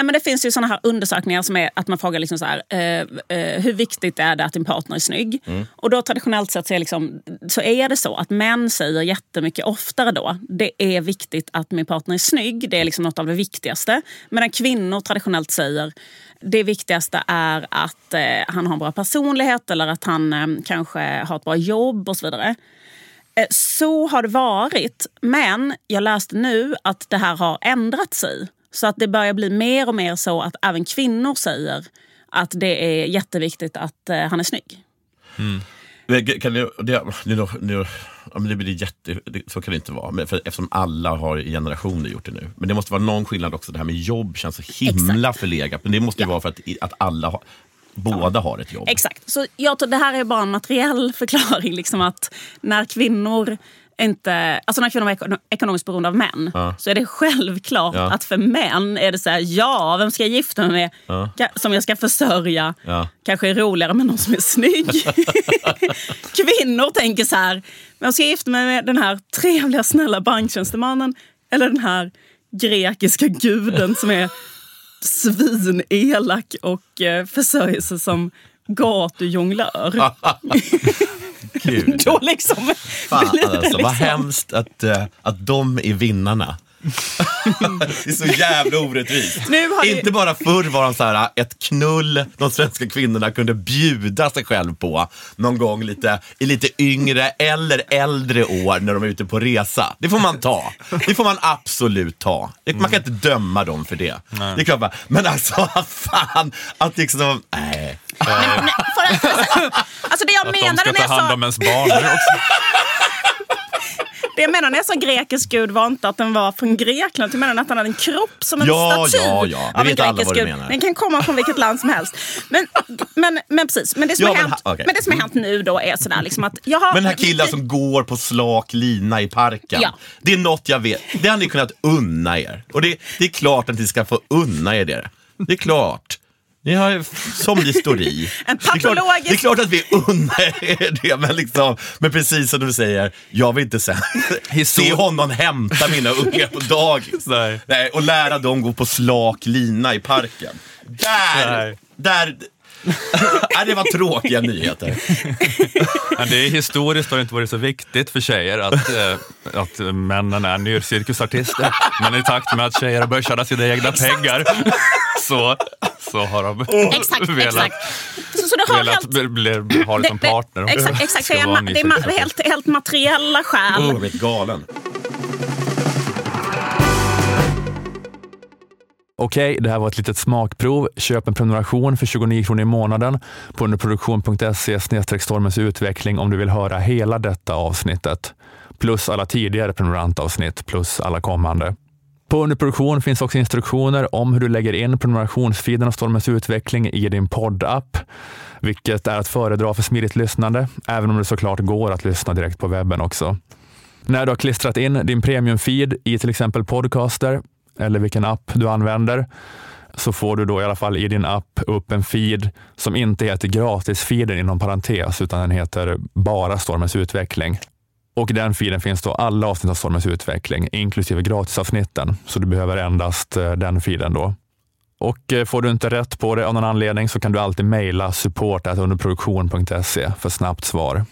Nej, men det finns ju såna här undersökningar som är att man frågar liksom så här, eh, eh, hur viktigt är det att din partner är snygg? Mm. Och då traditionellt sett så är, liksom, så är det så att män säger jättemycket oftare då, det är viktigt att min partner är snygg. Det är liksom något av det viktigaste. Medan kvinnor traditionellt säger, det viktigaste är att eh, han har en bra personlighet eller att han eh, kanske har ett bra jobb och så vidare. Eh, så har det varit, men jag läste nu att det här har ändrat sig. Så att det börjar bli mer och mer så att även kvinnor säger att det är jätteviktigt att eh, han är snygg. Mm. Kan det, det, nu, nu, det blir jätte, så kan det inte vara, för, eftersom alla har i generationer gjort det nu. Men det måste vara någon skillnad också, det här med jobb känns så himla Exakt. förlegat. Men det måste ju ja. vara för att, att alla har, båda ja. har ett jobb. Exakt. Så jag tror det här är bara en materiell förklaring. Liksom att när kvinnor inte, alltså när kvinnor är ekonomiskt beroende av män ja. så är det självklart ja. att för män är det så här, ja, vem ska jag gifta mig med ja. som jag ska försörja? Kanske är roligare med någon som är snygg. Kvinnor tänker så här, vem ska jag gifta mig med den här trevliga snälla banktjänstemannen eller den här grekiska guden som är svinelak och eh, försörjer sig som gatujonglör. Gud. Då liksom Fan alltså, liksom... vad hemskt att, uh, att de är vinnarna. det är så jävla orättvist. Inte ni... bara förr var de så här, ett knull de svenska kvinnorna kunde bjuda sig själv på någon gång lite, i lite yngre eller äldre år när de är ute på resa. Det får man ta. Det får man absolut ta. Man kan inte döma dem för det. Nej. Det är klart, men alltså fan, att liksom, nej. Nej alltså det jag att menade de ska ta hand om ens barn också. Det jag menar när jag sa grekisk gud var inte att den var från Grekland. Jag menar att den hade en kropp som en ja, staty ja, ja. av en grekisk gud. Den kan komma från vilket land som helst. Men, men, men precis, men det som, ja, har, men, hänt, okay. men det som har hänt nu då är sådär liksom att jag har... Men den här killen som går på slak lina i parken. Ja. Det är något jag vet. Det har ni kunnat unna er. Och det, det är klart att ni ska få unna er det. Det är klart. Ni har som historik. en patologisk... Det, det är, klart, att vi unnar er det, men, liksom, men precis som du säger, jag vill inte sen se honom hämta mina ungar på dagis Nej. Nej, och lära dem gå på slak lina i parken. Där, Nej. där Nej, det var tråkiga nyheter. Det är historiskt har det inte varit så viktigt för tjejer att, äh, att männen är nyrcirkusartister. Men i takt med att tjejer har börjat tjäna sina egna pengar så så har de exakt, velat, exakt. Så, så det har velat helt, bli, bli, ha det som partner. Det, exakt, exakt. det är helt, helt materiella skäl. Oh, jag blir galen. Okej, det här var ett litet smakprov. Köp en prenumeration för 29 kronor i månaden på underproduktion.se stormens utveckling om du vill höra hela detta avsnittet. Plus alla tidigare prenumerantavsnitt plus alla kommande. På underproduktion finns också instruktioner om hur du lägger in prenumerationsfeeden av Stormens utveckling i din poddapp, vilket är att föredra för smidigt lyssnande, även om det såklart går att lyssna direkt på webben också. När du har klistrat in din premiumfeed i till exempel Podcaster eller vilken app du använder, så får du då i alla fall i din app upp en feed som inte heter gratisfeeden inom parentes, utan den heter bara Stormens utveckling. Och i den filen finns då alla avsnitt av Stormens utveckling, inklusive gratisavsnitten. Så du behöver endast eh, den filen. då. Och eh, får du inte rätt på det av någon anledning så kan du alltid mejla support underproduktion.se för snabbt svar.